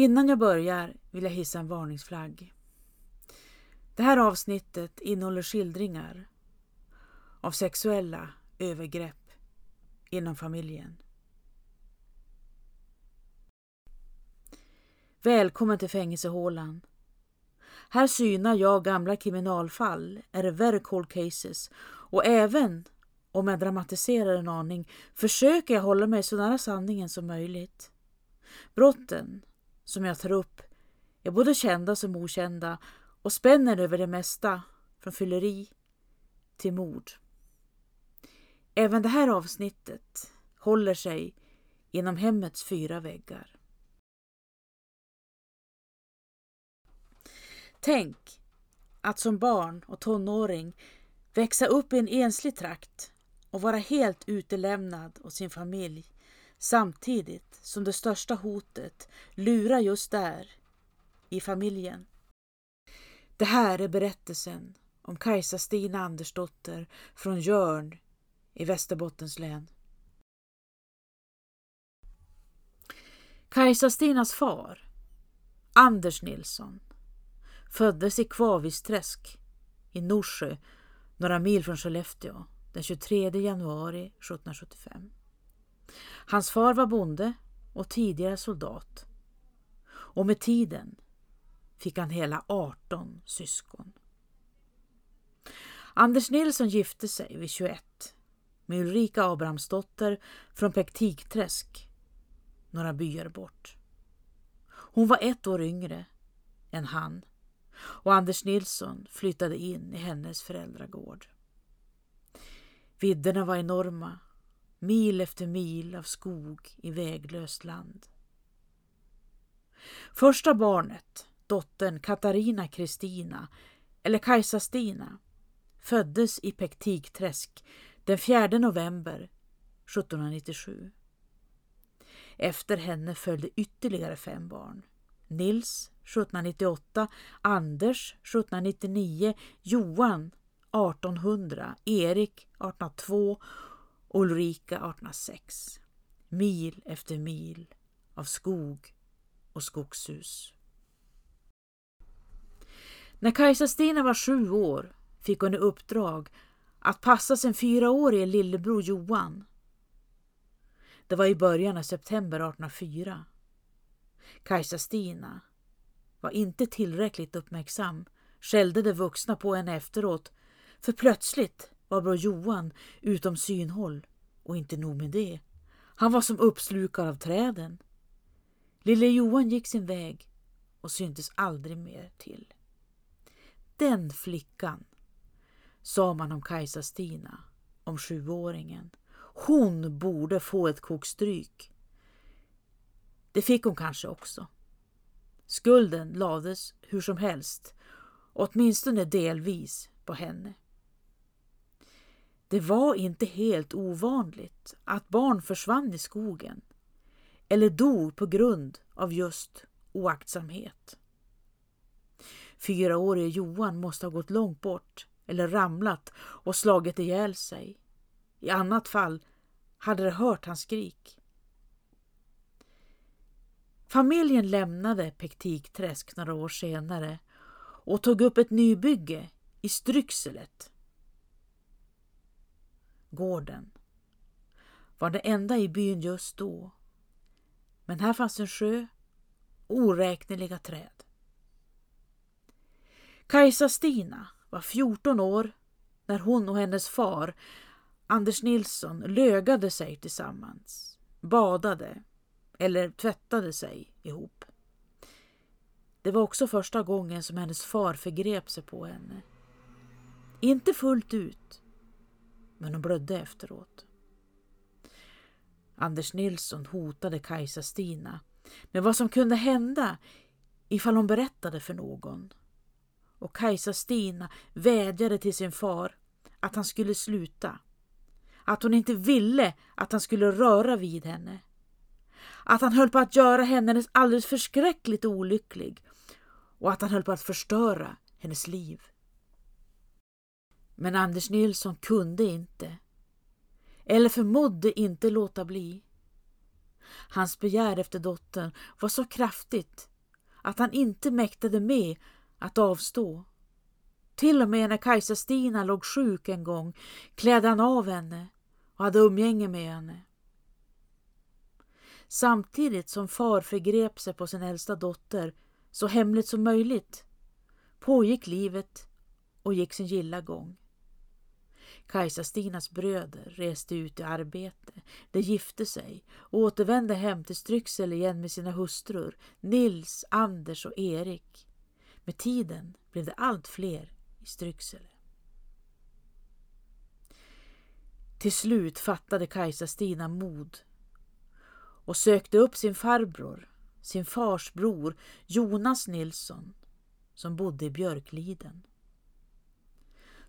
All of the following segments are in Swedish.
Innan jag börjar vill jag hissa en varningsflagg. Det här avsnittet innehåller skildringar av sexuella övergrepp inom familjen. Välkommen till fängelsehålan. Här synar jag gamla kriminalfall, är very cold cases och även om jag dramatiserar en aning försöker jag hålla mig så nära sanningen som möjligt. Brotten som jag tar upp är både kända som okända och spänner över det mesta från fylleri till mord. Även det här avsnittet håller sig inom hemmets fyra väggar. Tänk att som barn och tonåring växa upp i en enslig trakt och vara helt utelämnad åt sin familj samtidigt som det största hotet lurar just där, i familjen. Det här är berättelsen om Kajsa-Stina Andersdotter från Jörn i Västerbottens län. Kajsa-Stinas far, Anders Nilsson, föddes i Kvavisträsk i Norsjö, några mil från Skellefteå, den 23 januari 1775. Hans far var bonde och tidigare soldat. Och med tiden fick han hela 18 syskon. Anders Nilsson gifte sig vid 21 med Ulrika Abrahamsdotter från Pektikträsk, några byar bort. Hon var ett år yngre än han och Anders Nilsson flyttade in i hennes föräldragård. Vidderna var enorma mil efter mil av skog i väglöst land. Första barnet, dottern Katarina Kristina, eller Kajsa-Stina, föddes i Pektikträsk den 4 november 1797. Efter henne följde ytterligare fem barn. Nils 1798, Anders 1799, Johan 1800, Erik 1802 Ulrika 1806. Mil efter mil av skog och skogshus. När Kajsa-Stina var sju år fick hon i uppdrag att passa sin fyraårige lillebror Johan. Det var i början av september 1804. Kajsa-Stina var inte tillräckligt uppmärksam, skällde de vuxna på henne efteråt, för plötsligt var bror Johan utom synhåll och inte nog med det. Han var som uppslukad av träden. Lille Johan gick sin väg och syntes aldrig mer till. Den flickan, sa man om Kajsa-Stina, om sjuåringen. Hon borde få ett kokstryk. Det fick hon kanske också. Skulden lades hur som helst, åtminstone delvis, på henne. Det var inte helt ovanligt att barn försvann i skogen eller dog på grund av just oaktsamhet. Fyraårige Johan måste ha gått långt bort eller ramlat och slagit ihjäl sig. I annat fall hade de hört hans skrik. Familjen lämnade Pektikträsk några år senare och tog upp ett nybygge i Stryxelet Gården var det enda i byn just då. Men här fanns en sjö och oräkneliga träd. Kajsa-Stina var 14 år när hon och hennes far Anders Nilsson lögade sig tillsammans, badade eller tvättade sig ihop. Det var också första gången som hennes far förgrep sig på henne. Inte fullt ut, men hon blödde efteråt. Anders Nilsson hotade Kajsa-Stina med vad som kunde hända ifall hon berättade för någon. Och Kajsa-Stina vädjade till sin far att han skulle sluta. Att hon inte ville att han skulle röra vid henne. Att han höll på att göra henne alldeles förskräckligt olycklig och att han höll på att förstöra hennes liv. Men Anders Nilsson kunde inte eller förmådde inte låta bli. Hans begär efter dottern var så kraftigt att han inte mäktade med att avstå. Till och med när Kajsa Stina låg sjuk en gång klädde han av henne och hade umgänge med henne. Samtidigt som far förgrep sig på sin äldsta dotter så hemligt som möjligt pågick livet och gick sin gilla gång. Kajsa-Stinas bröder reste ut i arbete. De gifte sig och återvände hem till Stryksel igen med sina hustrur Nils, Anders och Erik. Med tiden blev det allt fler i Stryksele. Till slut fattade Kajsa-Stina mod och sökte upp sin farbror, sin fars bror Jonas Nilsson som bodde i Björkliden.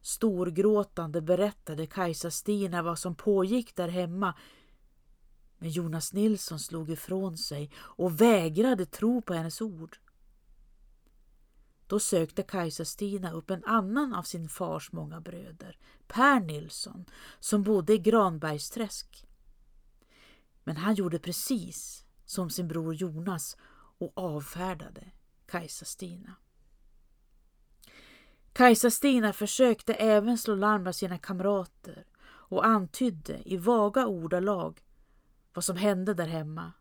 Storgråtande berättade Kajsa-Stina vad som pågick där hemma. Men Jonas Nilsson slog ifrån sig och vägrade tro på hennes ord. Då sökte Kajsa-Stina upp en annan av sin fars många bröder, Per Nilsson, som bodde i Granbergsträsk. Men han gjorde precis som sin bror Jonas och avfärdade Kajsa-Stina. Kajsa-Stina försökte även slå larm av sina kamrater och antydde i vaga ordalag vad som hände där hemma.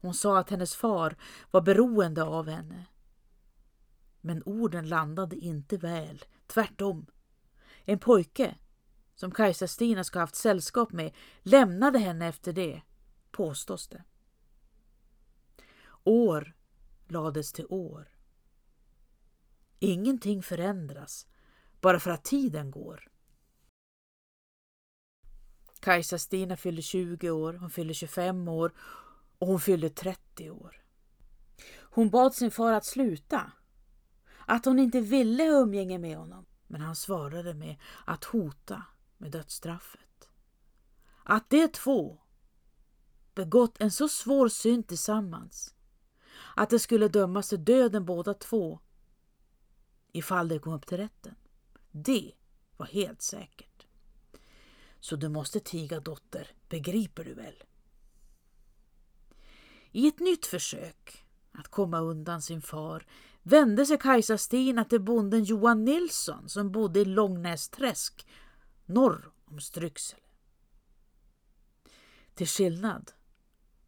Hon sa att hennes far var beroende av henne. Men orden landade inte väl, tvärtom. En pojke som Kajsa-Stina ska ha haft sällskap med lämnade henne efter det, påstås det. År lades till år. Ingenting förändras bara för att tiden går. Kajsa-Stina fyllde 20 år, hon fyllde 25 år och hon fyllde 30 år. Hon bad sin far att sluta, att hon inte ville ha umgänge med honom, men han svarade med att hota med dödsstraffet. Att de två begått en så svår synd tillsammans att de skulle dömas till döden båda två ifall det kom upp till rätten. Det var helt säkert. Så du måste tiga dotter, begriper du väl? I ett nytt försök att komma undan sin far vände sig Kajsa-Stina till bonden Johan Nilsson som bodde i Långnästräsk norr om Stryksele. Till skillnad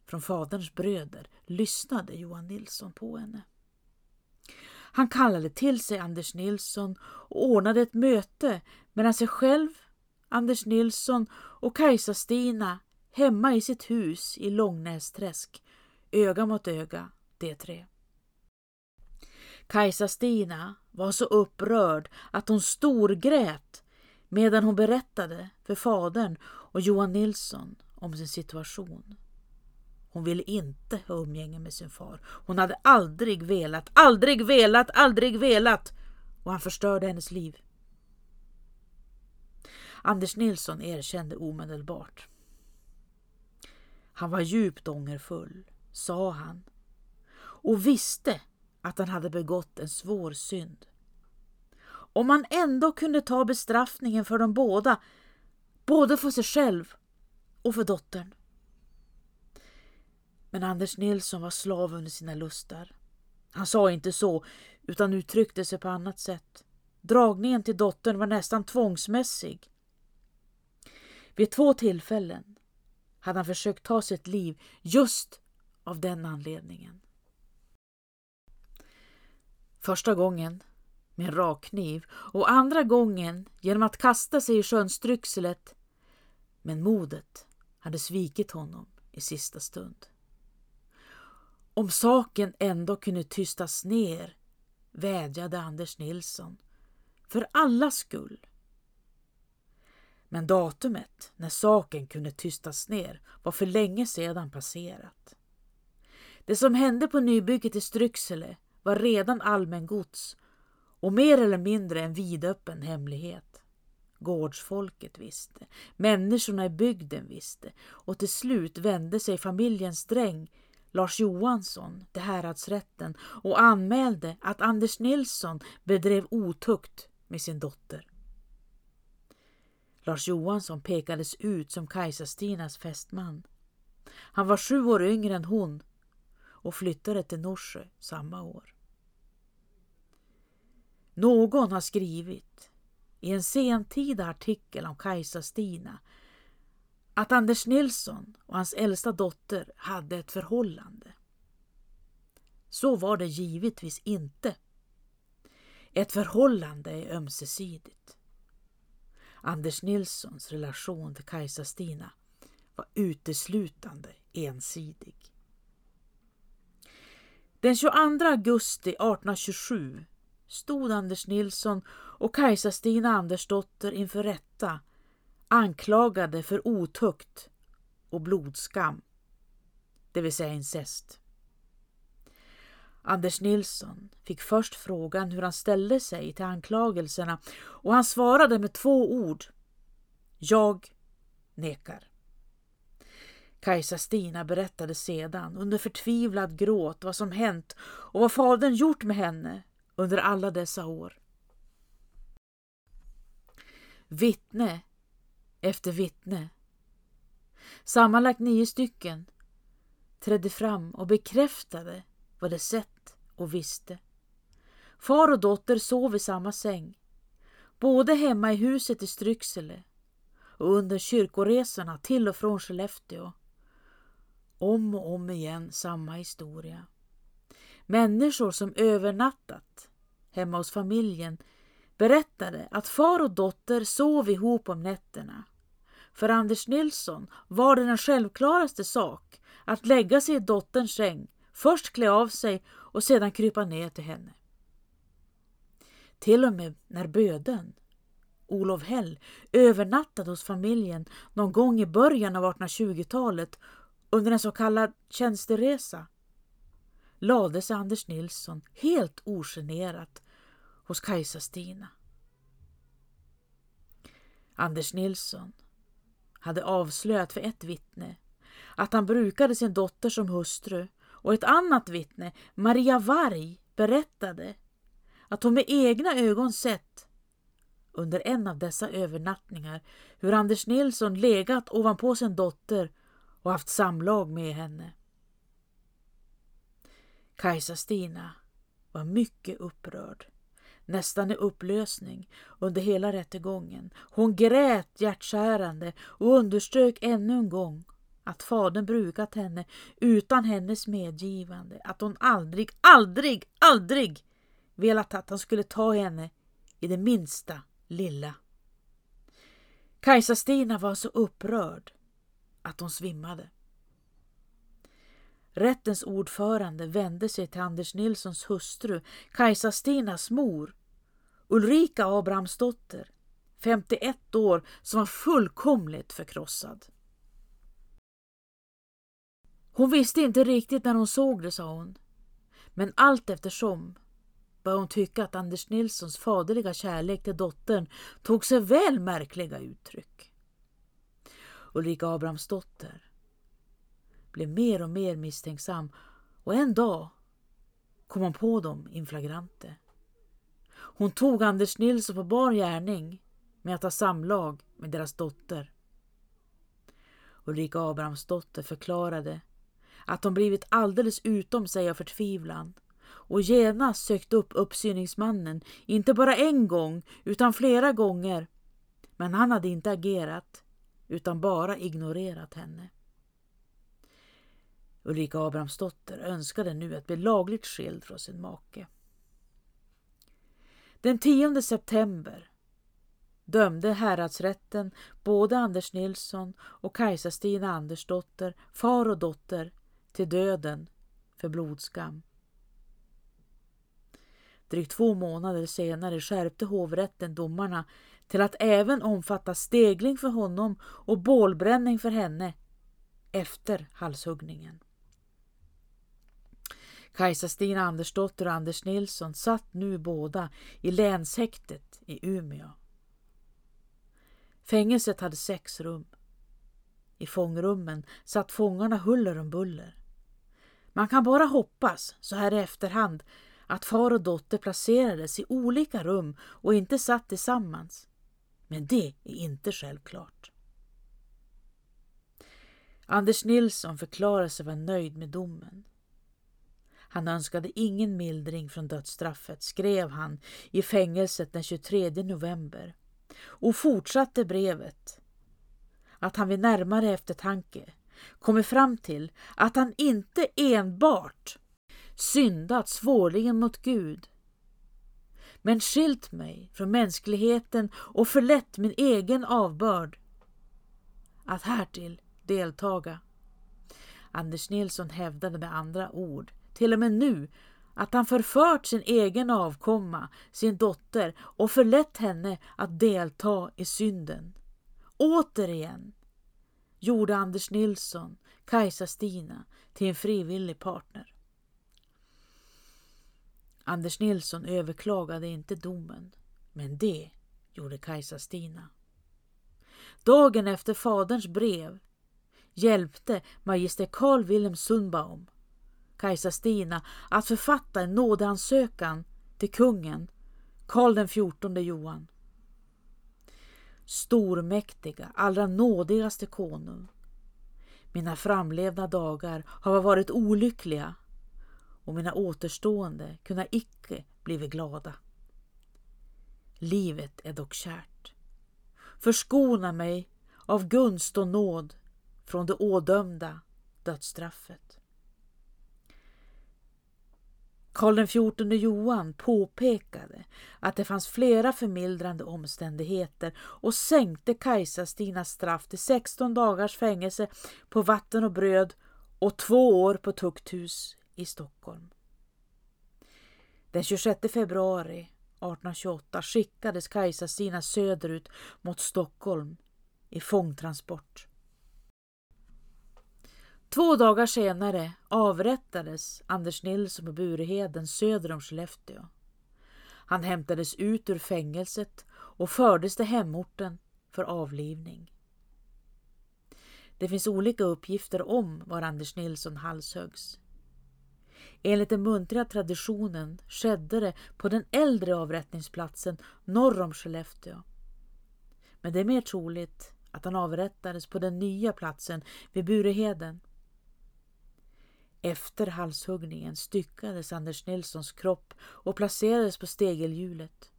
från faderns bröder lyssnade Johan Nilsson på henne. Han kallade till sig Anders Nilsson och ordnade ett möte mellan sig själv, Anders Nilsson och Kajsa-Stina hemma i sitt hus i Långnästräsk, öga mot öga, de tre. Kajsa-Stina var så upprörd att hon storgrät medan hon berättade för fadern och Johan Nilsson om sin situation. Hon ville inte ha umgänge med sin far. Hon hade aldrig velat, aldrig velat, aldrig velat. Och han förstörde hennes liv. Anders Nilsson erkände omedelbart. Han var djupt ångerfull, sa han, och visste att han hade begått en svår synd. Om han ändå kunde ta bestraffningen för dem båda, både för sig själv och för dottern. Men Anders Nilsson var slav under sina lustar. Han sa inte så, utan uttryckte sig på annat sätt. Dragningen till dottern var nästan tvångsmässig. Vid två tillfällen hade han försökt ta sitt liv just av den anledningen. Första gången med en rakkniv och andra gången genom att kasta sig i sjön Stryxelet. Men modet hade svikit honom i sista stund. Om saken ändå kunde tystas ner, vädjade Anders Nilsson. För allas skull. Men datumet när saken kunde tystas ner var för länge sedan passerat. Det som hände på nybygget i Stryksele var redan allmängods och mer eller mindre en vidöppen hemlighet. Gårdsfolket visste, människorna i bygden visste och till slut vände sig familjens dräng Lars Johansson till häradsrätten och anmälde att Anders Nilsson bedrev otukt med sin dotter. Lars Johansson pekades ut som Kajsa-Stinas fästman. Han var sju år yngre än hon och flyttade till Norsjö samma år. Någon har skrivit i en sentida artikel om Kajsa-Stina att Anders Nilsson och hans äldsta dotter hade ett förhållande. Så var det givetvis inte. Ett förhållande är ömsesidigt. Anders Nilssons relation till Kajsa-Stina var uteslutande ensidig. Den 22 augusti 1827 stod Anders Nilsson och Kajsa-Stina Andersdotter inför rätta anklagade för otukt och blodskam, det vill säga incest. Anders Nilsson fick först frågan hur han ställde sig till anklagelserna och han svarade med två ord. Jag nekar. Kajsa-Stina berättade sedan under förtvivlad gråt vad som hänt och vad fadern gjort med henne under alla dessa år. Vittne efter vittne, sammanlagt nio stycken, trädde fram och bekräftade vad de sett och visste. Far och dotter sov i samma säng, både hemma i huset i Stryksele och under kyrkoresorna till och från Skellefteå. Om och om igen samma historia. Människor som övernattat hemma hos familjen berättade att far och dotter sov ihop om nätterna. För Anders Nilsson var det den självklaraste sak att lägga sig i dotterns säng, först klä av sig och sedan krypa ner till henne. Till och med när böden, Olof Hell, övernattade hos familjen någon gång i början av 1820-talet under en så kallad tjänsteresa lade sig Anders Nilsson helt ogenerat hos Kajsa-Stina. Anders Nilsson hade avslöjat för ett vittne att han brukade sin dotter som hustru och ett annat vittne, Maria Varg, berättade att hon med egna ögon sett under en av dessa övernattningar hur Anders Nilsson legat ovanpå sin dotter och haft samlag med henne. Kajsa-Stina var mycket upprörd, nästan i upplösning under hela rättegången. Hon grät hjärtskärande och underströk ännu en gång att fadern brukat henne utan hennes medgivande, att hon aldrig, aldrig, aldrig velat att han skulle ta henne i det minsta lilla. Kajsa-Stina var så upprörd att hon svimmade. Rättens ordförande vände sig till Anders Nilssons hustru, Kajsa-Stinas mor, Ulrika Abrahamsdotter, 51 år, som var fullkomligt förkrossad. Hon visste inte riktigt när hon såg det, sa hon. Men allt eftersom började hon tycka att Anders Nilssons faderliga kärlek till dottern tog sig väl märkliga uttryck. Ulrika Abrahamsdotter blev mer och mer misstänksam och en dag kom hon på dem in flagrante. Hon tog Anders Nilsson på bar gärning med att ha samlag med deras dotter. Ulrika Abrahamsdotter förklarade att hon blivit alldeles utom sig av förtvivlan och genast sökt upp uppsyningsmannen, inte bara en gång utan flera gånger. Men han hade inte agerat utan bara ignorerat henne. Ulrika Abrahamsdotter önskade nu att bli lagligt skild från sin make. Den 10 september dömde häradsrätten både Anders Nilsson och Kajsa-Stina Andersdotter, far och dotter, till döden för blodskam. Drygt två månader senare skärpte hovrätten domarna till att även omfatta stegling för honom och bålbränning för henne efter halshuggningen. Kajsa-Stina Andersdotter och Anders Nilsson satt nu båda i länshäktet i Umeå. Fängelset hade sex rum. I fångrummen satt fångarna huller om buller. Man kan bara hoppas, så här i efterhand, att far och dotter placerades i olika rum och inte satt tillsammans. Men det är inte självklart. Anders Nilsson förklarade sig vara nöjd med domen. Han önskade ingen mildring från dödsstraffet, skrev han i fängelset den 23 november. Och fortsatte brevet. Att han vid närmare eftertanke kommit fram till att han inte enbart syndat svårligen mot Gud men skilt mig från mänskligheten och förlett min egen avbörd. Att härtill deltaga. Anders Nilsson hävdade med andra ord, till och med nu, att han förfört sin egen avkomma, sin dotter, och förlett henne att delta i synden. Återigen gjorde Anders Nilsson Kajsa-Stina till en frivillig partner. Anders Nilsson överklagade inte domen, men det gjorde Kajsa-Stina. Dagen efter faderns brev hjälpte magister Carl Wilhelm Sundbaum Kajsa-Stina att författa en nådeansökan till kungen Karl den fjortonde Johan. Stormäktiga, allra nådigaste konung. Mina framlevda dagar har varit olyckliga och mina återstående kunna icke blivit glada. Livet är dock kärt. Förskona mig av gunst och nåd från det ådömda dödsstraffet. Karl XIV Johan påpekade att det fanns flera förmildrande omständigheter och sänkte Kajsa-Stinas straff till 16 dagars fängelse på vatten och bröd och två år på tukthus i Stockholm. Den 26 februari 1828 skickades Kajsa-Stina söderut mot Stockholm i fångtransport. Två dagar senare avrättades Anders Nilsson på Bureheden söder om Skellefteå. Han hämtades ut ur fängelset och fördes till hemorten för avlivning. Det finns olika uppgifter om var Anders Nilsson halshöggs. Enligt den muntliga traditionen skedde det på den äldre avrättningsplatsen norr om Skellefteå. Men det är mer troligt att han avrättades på den nya platsen vid Bureheden. Efter halshuggningen styckades Anders Nilssons kropp och placerades på stegelhjulet.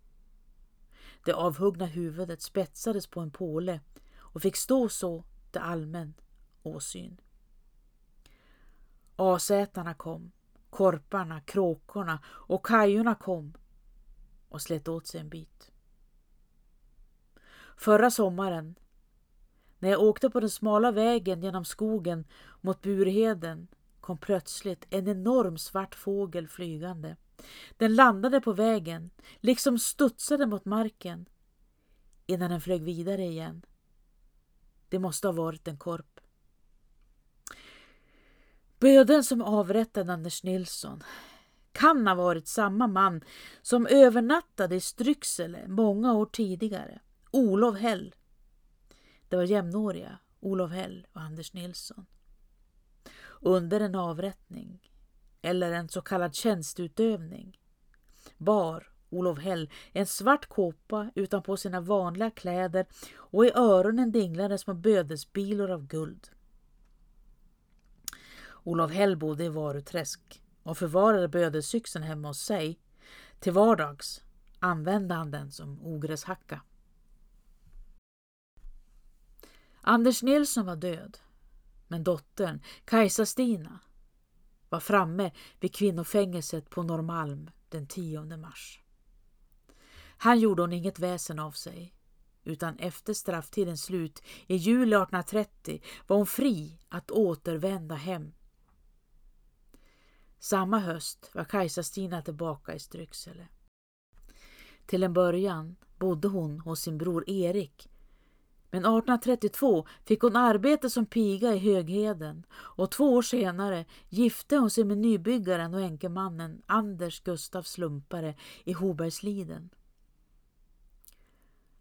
Det avhuggna huvudet spetsades på en påle och fick stå så till allmän åsyn. Asätarna kom Korparna, kråkorna och kajorna kom och slet åt sig en bit. Förra sommaren när jag åkte på den smala vägen genom skogen mot Burheden kom plötsligt en enorm svart fågel flygande. Den landade på vägen, liksom studsade mot marken innan den flög vidare igen. Det måste ha varit en korp. Böden som avrättade Anders Nilsson kan ha varit samma man som övernattade i Stryksele många år tidigare. Olof Hell. Det var jämnåriga Olof Hell och Anders Nilsson. Under en avrättning, eller en så kallad tjänstutövning, bar Olof Hell en svart kåpa utanpå sina vanliga kläder och i öronen dinglade små bödelsbilor av guld. Olof Hell bodde i Varuträsk och förvarade bödelsyxan hemma hos sig. Till vardags använde han den som ogräshacka. Anders Nilsson var död, men dottern Kajsa-Stina var framme vid kvinnofängelset på Norrmalm den 10 mars. Han gjorde hon inget väsen av sig, utan efter strafftidens slut i juli 1830 var hon fri att återvända hem samma höst var Kajsa-Stina tillbaka i Stryksele. Till en början bodde hon hos sin bror Erik. Men 1832 fick hon arbete som piga i Högheden och två år senare gifte hon sig med nybyggaren och enkemannen Anders Gustav Slumpare i Hobergsliden.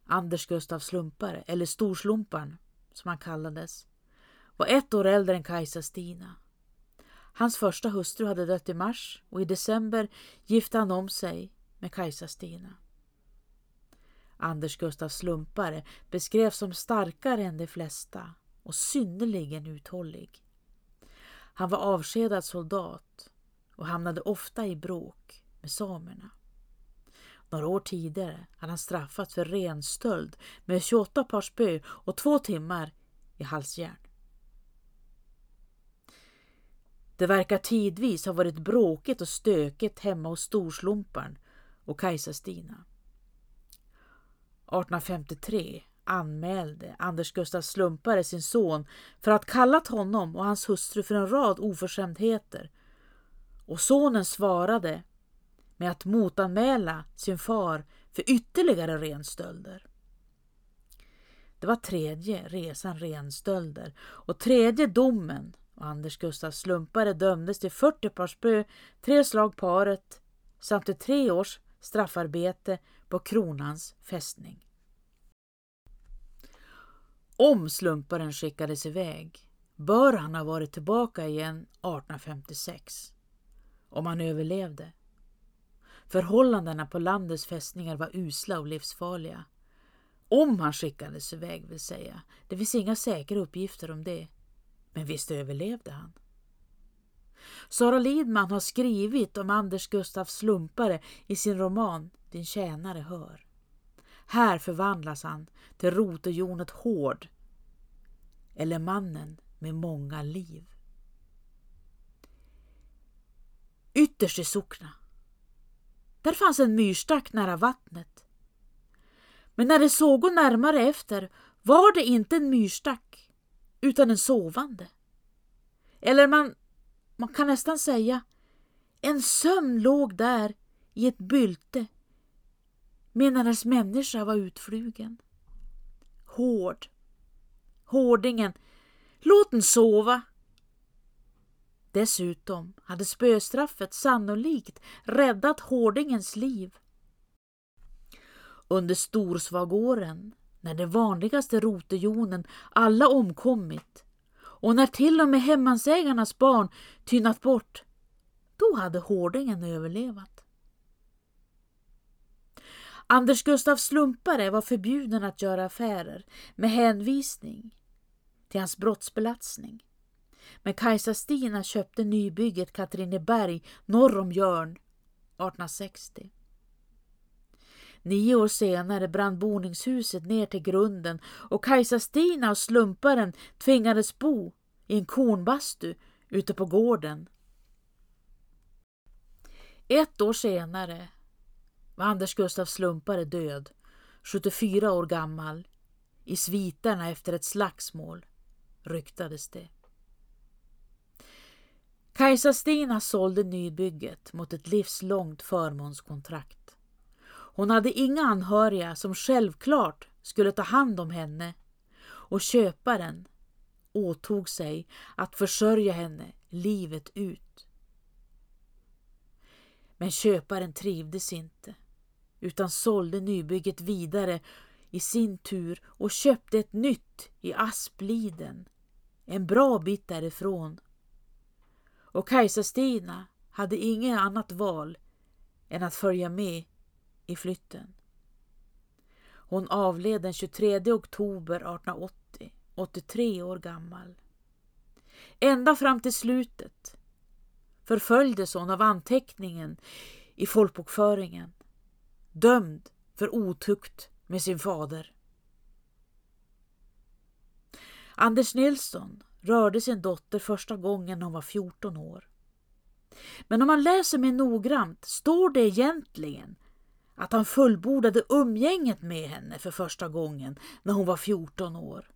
Anders Gustav Slumpare, eller Storslumparen som han kallades, var ett år äldre än Kajsa-Stina. Hans första hustru hade dött i mars och i december gifte han om sig med Kajsa-Stina. Anders Gustaf Slumpare beskrevs som starkare än de flesta och synnerligen uthållig. Han var avskedad soldat och hamnade ofta i bråk med samerna. Några år tidigare hade han straffats för renstöld med 28 par spö och två timmar i halsjärn. Det verkar tidvis ha varit bråkigt och stökigt hemma hos storslumparen och Kajsa-Stina. 1853 anmälde Anders Gustaf Slumpare sin son för att kallat honom och hans hustru för en rad oförskämdheter. Och sonen svarade med att motanmäla sin far för ytterligare renstölder. Det var tredje resan renstölder och tredje domen och Anders Gustaf Slumpare dömdes till 40 par spö, tre slag paret samt till tre års straffarbete på kronans fästning. Om slumparen skickades iväg bör han ha varit tillbaka igen 1856. Om han överlevde. Förhållandena på landets fästningar var usla och livsfarliga. Om han skickades iväg vill säga. Det finns inga säkra uppgifter om det. Men visst överlevde han. Sara Lidman har skrivit om Anders Gustaf Slumpare i sin roman Din tjänare hör. Här förvandlas han till rotejonet Hård eller mannen med många liv. Ytterst i Sockna. Där fanns en myrstack nära vattnet. Men när det såg närmare efter var det inte en myrstack utan en sovande. Eller man, man kan nästan säga en sömn låg där i ett bylte medan hennes människa var utflugen. Hård. Hårdingen. Låt den sova. Dessutom hade spöstraffet sannolikt räddat hårdingens liv. Under storsvagåren, när de vanligaste rotejonen alla omkommit och när till och med hemmansägarnas barn tynat bort, då hade hårdingen överlevat. Anders Gustaf Slumpare var förbjuden att göra affärer med hänvisning till hans brottsbelastning. Men Kajsa Stina köpte nybygget Katrineberg norr om Jörn 1860. Nio år senare brann boningshuset ner till grunden och Kajsa Stina och slumparen tvingades bo i en kornbastu ute på gården. Ett år senare var Anders Gustaf Slumpare död, 74 år gammal, i sviterna efter ett slagsmål, ryktades det. Kajsa Stina sålde nybygget mot ett livslångt förmånskontrakt. Hon hade inga anhöriga som självklart skulle ta hand om henne och köparen åtog sig att försörja henne livet ut. Men köparen trivdes inte utan sålde nybygget vidare i sin tur och köpte ett nytt i Aspliden, en bra bit därifrån. Och Kajsa-Stina hade inget annat val än att följa med i flytten. Hon avled den 23 oktober 1880, 83 år gammal. Ända fram till slutet förföljdes hon av anteckningen i folkbokföringen dömd för otukt med sin fader. Anders Nilsson rörde sin dotter första gången när hon var 14 år. Men om man läser mer noggrant står det egentligen att han fullbordade umgänget med henne för första gången när hon var 14 år.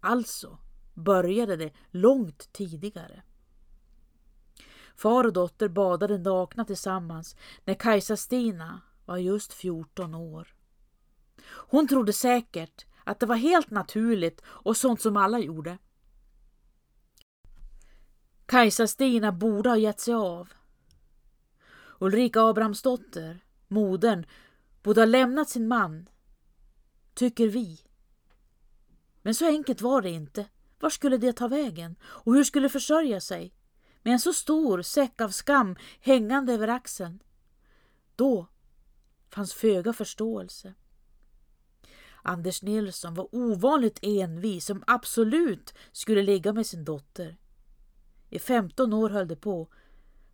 Alltså började det långt tidigare. Far och dotter badade nakna tillsammans när Kajsa-Stina var just 14 år. Hon trodde säkert att det var helt naturligt och sånt som alla gjorde. Kajsa-Stina borde ha gett sig av. Ulrika Abrahamsdotter, modern, borde ha lämnat sin man, tycker vi. Men så enkelt var det inte. Var skulle det ta vägen? Och hur skulle försörja sig? Med en så stor säck av skam hängande över axeln. Då fanns föga förståelse. Anders Nilsson var ovanligt envis som absolut skulle ligga med sin dotter. I 15 år höll det på.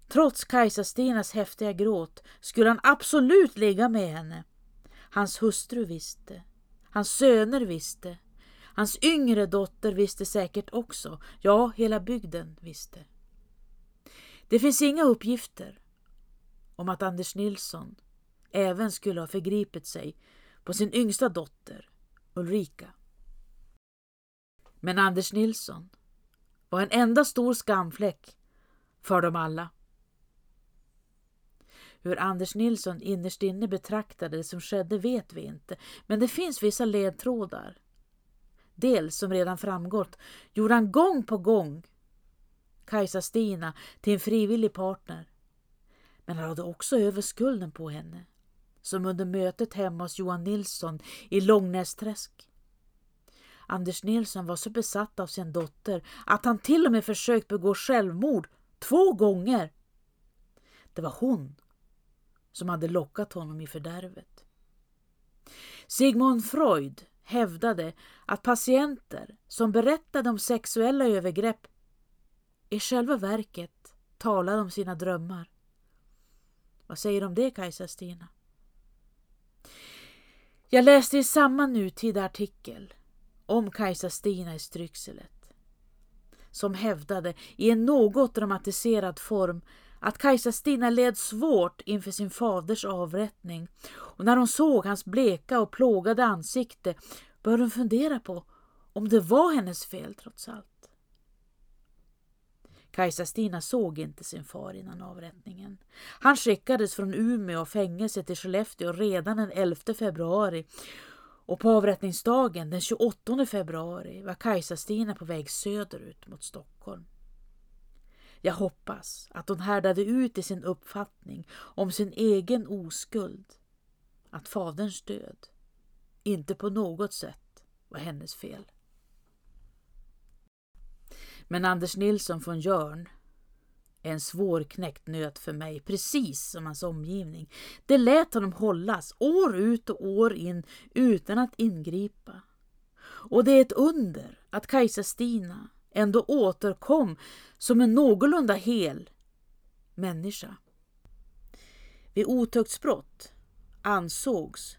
Trots Kajsa-Stinas häftiga gråt skulle han absolut ligga med henne. Hans hustru visste. Hans söner visste. Hans yngre dotter visste säkert också. Ja, hela bygden visste. Det finns inga uppgifter om att Anders Nilsson även skulle ha förgripit sig på sin yngsta dotter Ulrika. Men Anders Nilsson var en enda stor skamfläck för dem alla. Hur Anders Nilsson innerst inne betraktade det som skedde vet vi inte, men det finns vissa ledtrådar. Dels, som redan framgått, gjorde han gång på gång Kajsa-Stina till en frivillig partner. Men han hade också över skulden på henne, som under mötet hemma hos Johan Nilsson i Långnästräsk. Anders Nilsson var så besatt av sin dotter att han till och med försökt begå självmord två gånger. Det var hon som hade lockat honom i fördärvet. Sigmund Freud hävdade att patienter som berättade om sexuella övergrepp i själva verket talade om sina drömmar. Vad säger du om det Kajsa-Stina? Jag läste i samma nutida artikel om Kajsa-Stina i Stryxelet som hävdade i en något dramatiserad form att Kajsa-Stina led svårt inför sin faders avrättning och när hon såg hans bleka och plågade ansikte började hon fundera på om det var hennes fel trots allt. Kajsa-Stina såg inte sin far innan avrättningen. Han skickades från Umeå och fängelse till Skellefteå redan den 11 februari och på avrättningsdagen den 28 februari var Kajsa-Stina på väg söderut mot Stockholm. Jag hoppas att hon härdade ut i sin uppfattning om sin egen oskuld, att faderns död inte på något sätt var hennes fel. Men Anders Nilsson från Jörn är en svårknäckt nöt för mig, precis som hans omgivning. Det lät honom hållas år ut och år in utan att ingripa. Och det är ett under att Kajsa-Stina ändå återkom som en någorlunda hel människa. Vid otuktsbrott ansågs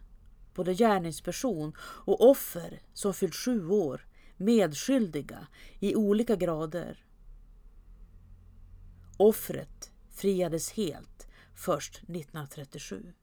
både gärningsperson och offer som fyllt sju år medskyldiga i olika grader. Offret friades helt först 1937.